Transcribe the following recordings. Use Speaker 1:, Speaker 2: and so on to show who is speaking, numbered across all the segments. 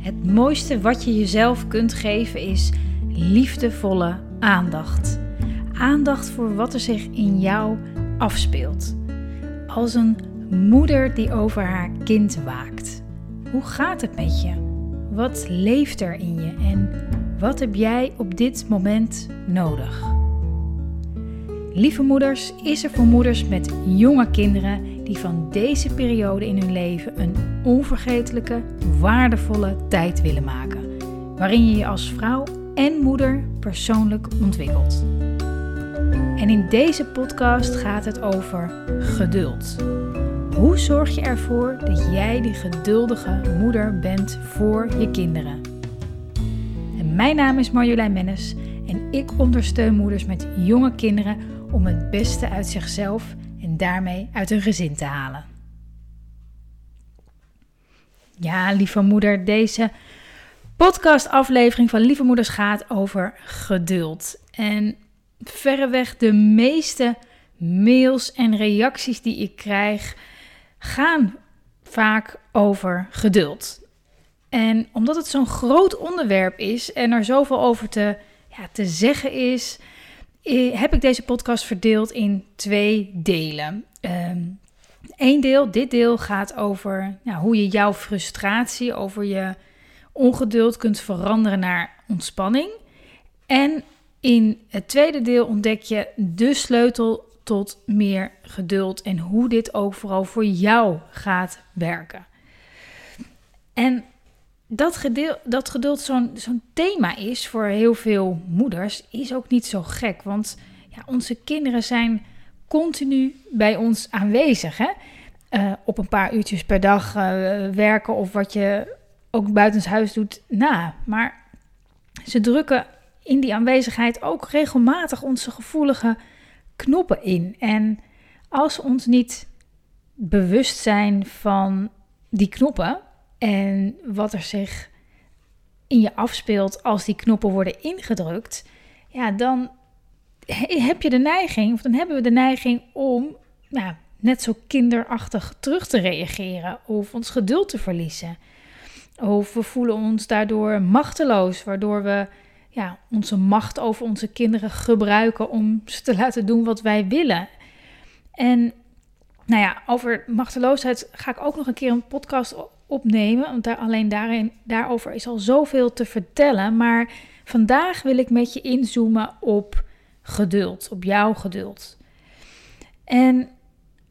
Speaker 1: Het mooiste wat je jezelf kunt geven is liefdevolle aandacht. Aandacht voor wat er zich in jou afspeelt. Als een moeder die over haar kind waakt. Hoe gaat het met je? Wat leeft er in je en wat heb jij op dit moment nodig? Lieve Moeders is er voor moeders met jonge kinderen die van deze periode in hun leven een onvergetelijke, waardevolle tijd willen maken, waarin je je als vrouw en moeder persoonlijk ontwikkelt. En in deze podcast gaat het over geduld. Hoe zorg je ervoor dat jij die geduldige moeder bent voor je kinderen? En mijn naam is Marjolein Mennis en ik ondersteun moeders met jonge kinderen om het beste uit zichzelf daarmee uit hun gezin te halen. Ja, lieve moeder, deze podcastaflevering van Lieve Moeders gaat over geduld. En verreweg de meeste mails en reacties die ik krijg gaan vaak over geduld. En omdat het zo'n groot onderwerp is en er zoveel over te, ja, te zeggen is, heb ik deze podcast verdeeld in twee delen. Eén ehm, deel, dit deel gaat over hoe je jouw frustratie over je ongeduld kunt veranderen naar ontspanning. En in het tweede deel ontdek je de sleutel tot meer geduld en hoe dit ook vooral voor jou gaat werken. En dat, gedeel, dat geduld zo'n thema is voor heel veel moeders, is ook niet zo gek. Want ja, onze kinderen zijn continu bij ons aanwezig. Hè? Uh, op een paar uurtjes per dag uh, werken of wat je ook buitenshuis doet na. Maar ze drukken in die aanwezigheid ook regelmatig onze gevoelige knoppen in. En als we ons niet bewust zijn van die knoppen en wat er zich in je afspeelt als die knoppen worden ingedrukt, ja, dan heb je de neiging, of dan hebben we de neiging om nou, net zo kinderachtig terug te reageren of ons geduld te verliezen. Of we voelen ons daardoor machteloos, waardoor we ja, onze macht over onze kinderen gebruiken om ze te laten doen wat wij willen. En nou ja, over machteloosheid ga ik ook nog een keer een podcast opnemen. Want daar, alleen daarin, daarover is al zoveel te vertellen. Maar vandaag wil ik met je inzoomen op geduld, op jouw geduld. En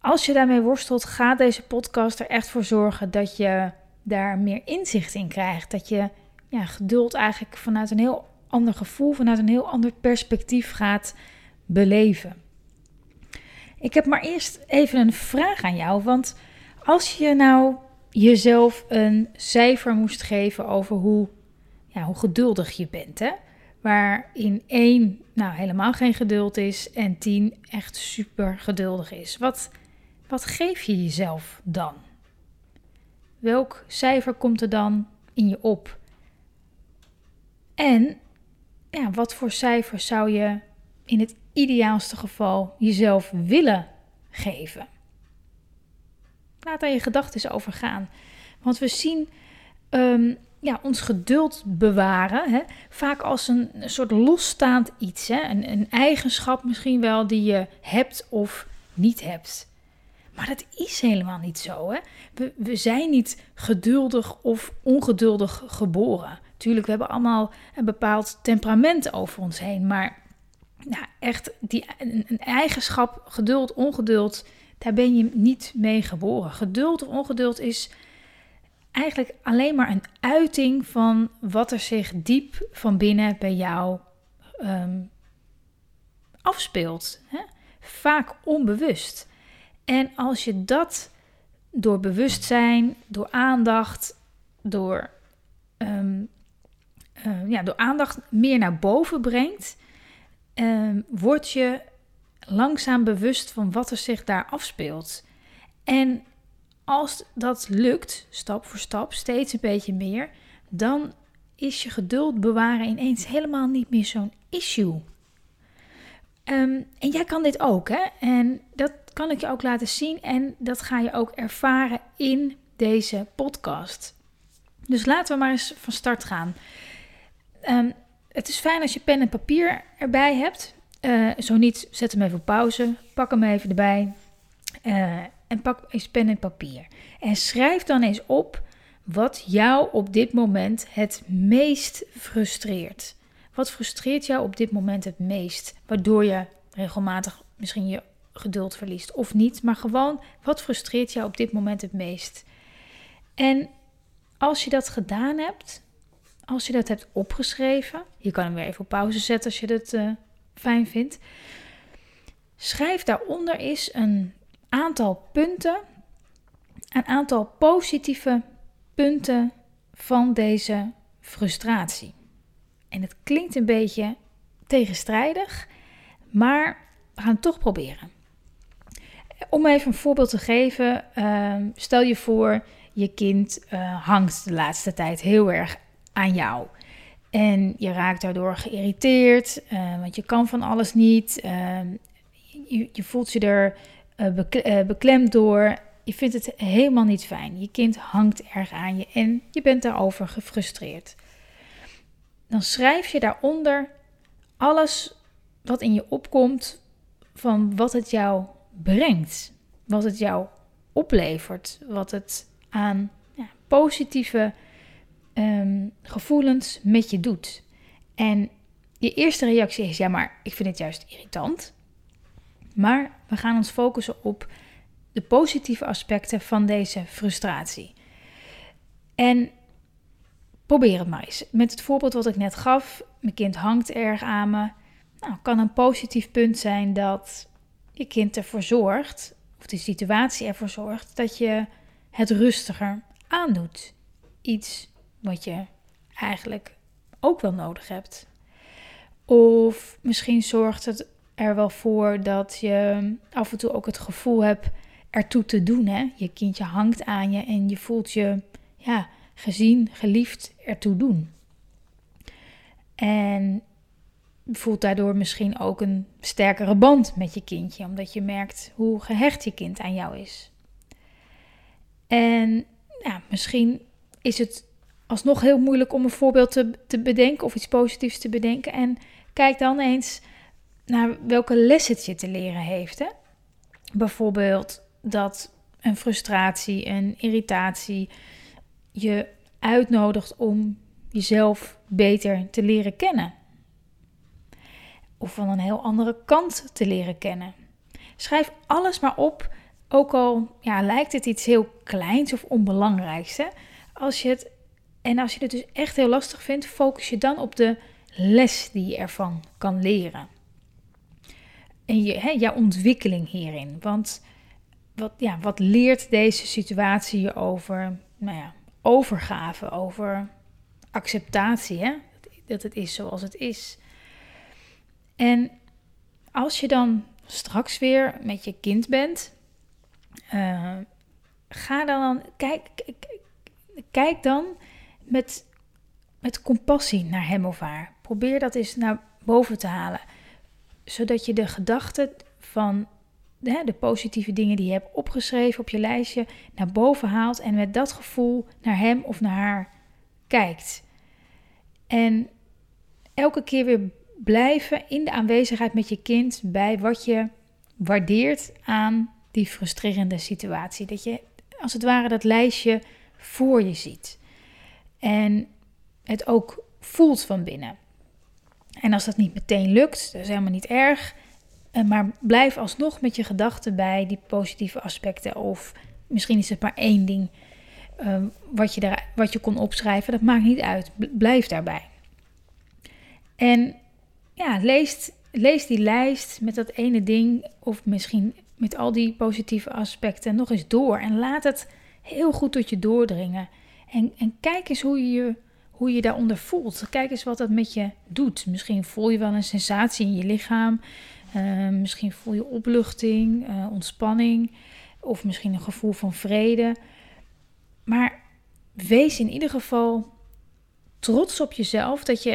Speaker 1: als je daarmee worstelt, gaat deze podcast er echt voor zorgen dat je daar meer inzicht in krijgt. Dat je ja, geduld eigenlijk vanuit een heel ander gevoel, vanuit een heel ander perspectief gaat beleven. Ik heb maar eerst even een vraag aan jou. Want als je nou jezelf een cijfer moest geven over hoe, ja, hoe geduldig je bent, hè? waarin één nou helemaal geen geduld is en tien echt super geduldig is. Wat, wat geef je jezelf dan? Welk cijfer komt er dan in je op? En ja, wat voor cijfer zou je in het ideaalste geval jezelf willen geven? Laat daar je gedachten over gaan. Want we zien um, ja, ons geduld bewaren hè, vaak als een, soort losstaand iets. Hè, een, een eigenschap misschien wel die je hebt of niet hebt. Maar dat is helemaal niet zo. Hè? We, zijn niet geduldig of ongeduldig geboren. Tuurlijk, we hebben allemaal een bepaald temperament over ons heen. Maar nou, echt die, een eigenschap, geduld, ongeduld, daar ben je niet mee geboren. Geduld of ongeduld is eigenlijk alleen maar een uiting van wat er zich diep van binnen bij jou ehm, afspeelt. Hè? Vaak onbewust. En als je dat door bewustzijn, door aandacht, door, um, ja, door aandacht meer naar boven brengt, um, word je langzaam bewust van wat er zich daar afspeelt. En als dat lukt, stap voor stap, steeds een beetje meer, dan is je geduld bewaren ineens helemaal niet meer zo'n issue. Ehm, en jij kan dit ook, hè? En dat kan ik je ook laten zien en dat ga je ook ervaren in deze podcast. Dus laten we maar eens van start gaan. Ehm, het is fijn als je pen en papier erbij hebt. Uh, zo niet, zet hem even op pauze. Pak hem even erbij. Uh, en pak eens pen en papier. En schrijf dan eens op wat jou op dit moment het meest frustreert. Wat frustreert jou op dit moment het meest? Waardoor je regelmatig misschien je geduld verliest of niet. Maar gewoon, wat frustreert jou op dit moment het meest? En als je dat gedaan hebt, als je dat hebt opgeschreven, je kan hem weer even op pauze zetten als je dat uh, fijn vindt. Schrijf daaronder eens een aantal punten, een aantal positieve punten van deze frustratie. En het klinkt een beetje tegenstrijdig, maar we gaan toch proberen. Om even een voorbeeld te geven, uh, stel je voor, je kind uh, hangt de laatste tijd heel erg aan jou. En je raakt daardoor geïrriteerd, uh, want je kan van alles niet. Ehm, je, voelt je er uh, beklemd door. Je vindt het helemaal niet fijn. Je kind hangt erg aan je en je bent daarover gefrustreerd. Dan schrijf je daaronder alles wat in je opkomt van wat het jou brengt. Wat het jou oplevert. Wat het aan ja, positieve um, gevoelens met je doet. En je eerste reactie is: ja, maar ik vind het juist irritant. Maar we gaan ons focussen op de positieve aspecten van deze frustratie. En probeer het maar eens. Met het voorbeeld wat ik net gaf: mijn kind hangt erg aan me. Nou, kan een positief punt zijn dat je kind ervoor zorgt, of de situatie ervoor zorgt, dat je het rustiger aandoet. Iets wat je eigenlijk ook wel nodig hebt. Of misschien zorgt het er wel voor dat je af en toe ook het gevoel hebt ertoe te doen. Hè? Je kindje hangt aan je en je voelt je ja, gezien, geliefd ertoe doen. En voelt daardoor misschien ook een sterkere band met je kindje, omdat je merkt hoe gehecht je kind aan jou is. En ja, misschien is het alsnog heel moeilijk om een voorbeeld te, te bedenken of iets positiefs te bedenken. En kijk dan eens naar welke les het je te leren heeft. Hè? Bijvoorbeeld dat een frustratie, een irritatie je uitnodigt om jezelf beter te leren kennen. Of van een heel andere kant te leren kennen. Schrijf alles maar op, ook al ja, lijkt het iets heel kleins of onbelangrijks. Hè? Als je het en als je het dus echt heel lastig vindt, focus je dan op de les die je ervan kan leren. En je, hè, jouw ontwikkeling hierin. Want wat, ja, wat leert deze situatie je over nou ja, overgave, over acceptatie, hè? dat het is zoals het is. En als je dan straks weer met je kind bent, uh, ga dan, kijk, kijk dan met, met compassie naar hem of haar. Probeer dat eens naar boven te halen. Zodat je de gedachten van de, de positieve dingen die je hebt opgeschreven op je lijstje naar boven haalt en met dat gevoel naar hem of naar haar kijkt. En elke keer weer blijven in de aanwezigheid met je kind bij wat je waardeert aan die frustrerende situatie. Dat je als het ware dat lijstje voor je ziet. En het ook voelt van binnen. En als dat niet meteen lukt, dat is helemaal niet erg. Eh, maar blijf alsnog met je gedachten bij die positieve aspecten. Of misschien is het maar één ding ehm, wat, je daar, wat je kon opschrijven. Dat maakt niet uit. Blijf daarbij. En ja, lees, lees die lijst met dat ene ding. Of misschien met al die positieve aspecten nog eens door. En laat het heel goed tot je doordringen. En, en kijk eens hoe je, je, hoe je daaronder voelt. Kijk eens wat dat met je doet. Misschien voel je wel een sensatie in je lichaam. Uh, misschien voel je opluchting, uh, ontspanning. Of misschien een gevoel van vrede. Maar wees in ieder geval trots op jezelf dat je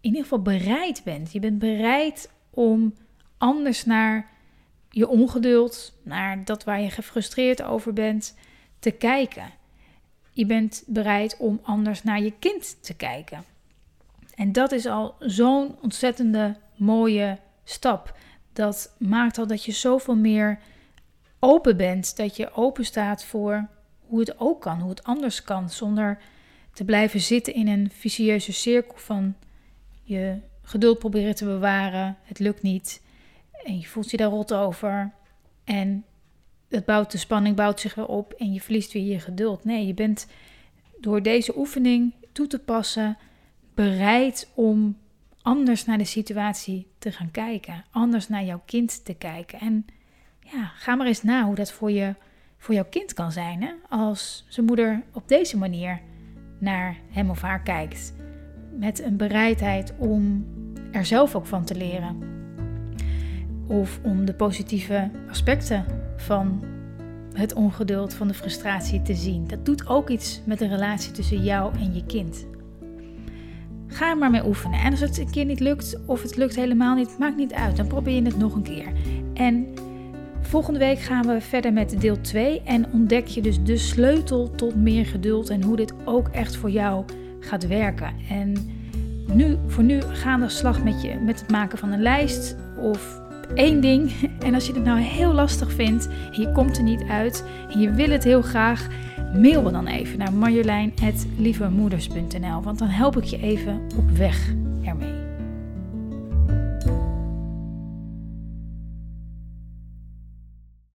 Speaker 1: in ieder geval bereid bent. Je bent bereid om anders naar je ongeduld, naar dat waar je gefrustreerd over bent, te kijken. Je bent bereid om anders naar je kind te kijken. En dat is al zo'n ontzettende mooie stap. Dat maakt al dat je zoveel meer open bent, dat je open staat voor hoe het ook kan, hoe het anders kan, zonder te blijven zitten in een vicieuze cirkel van je geduld proberen te bewaren, het lukt niet en je voelt je daar rot over en het bouwt, de spanning bouwt zich weer op en je verliest weer je geduld. Nee, je bent door deze oefening toe te passen bereid om anders naar de situatie te gaan kijken, anders naar jouw kind te kijken. En ja, ga maar eens na hoe dat voor, je, voor jouw kind kan zijn. Hè? Als zijn moeder op deze manier naar hem of haar kijkt. Met een bereidheid om er zelf ook van te leren. Of om de positieve aspecten van het ongeduld, van de frustratie te zien. Dat doet ook iets met de relatie tussen jou en je kind. Ga er maar mee oefenen. En als het een keer niet lukt of het lukt helemaal niet, maakt niet uit. Dan probeer je het nog een keer. En volgende week gaan we verder met deel 2 en ontdek je dus de sleutel tot meer geduld en hoe dit ook echt voor jou gaat werken. En nu, voor nu gaan we slag met, je, met het maken van een lijst of één ding. En als je het nou heel lastig vindt en je komt er niet uit je wil het heel graag, mail me dan even naar marjolein.lievemoeders.nl, want dan help ik je even op weg ermee.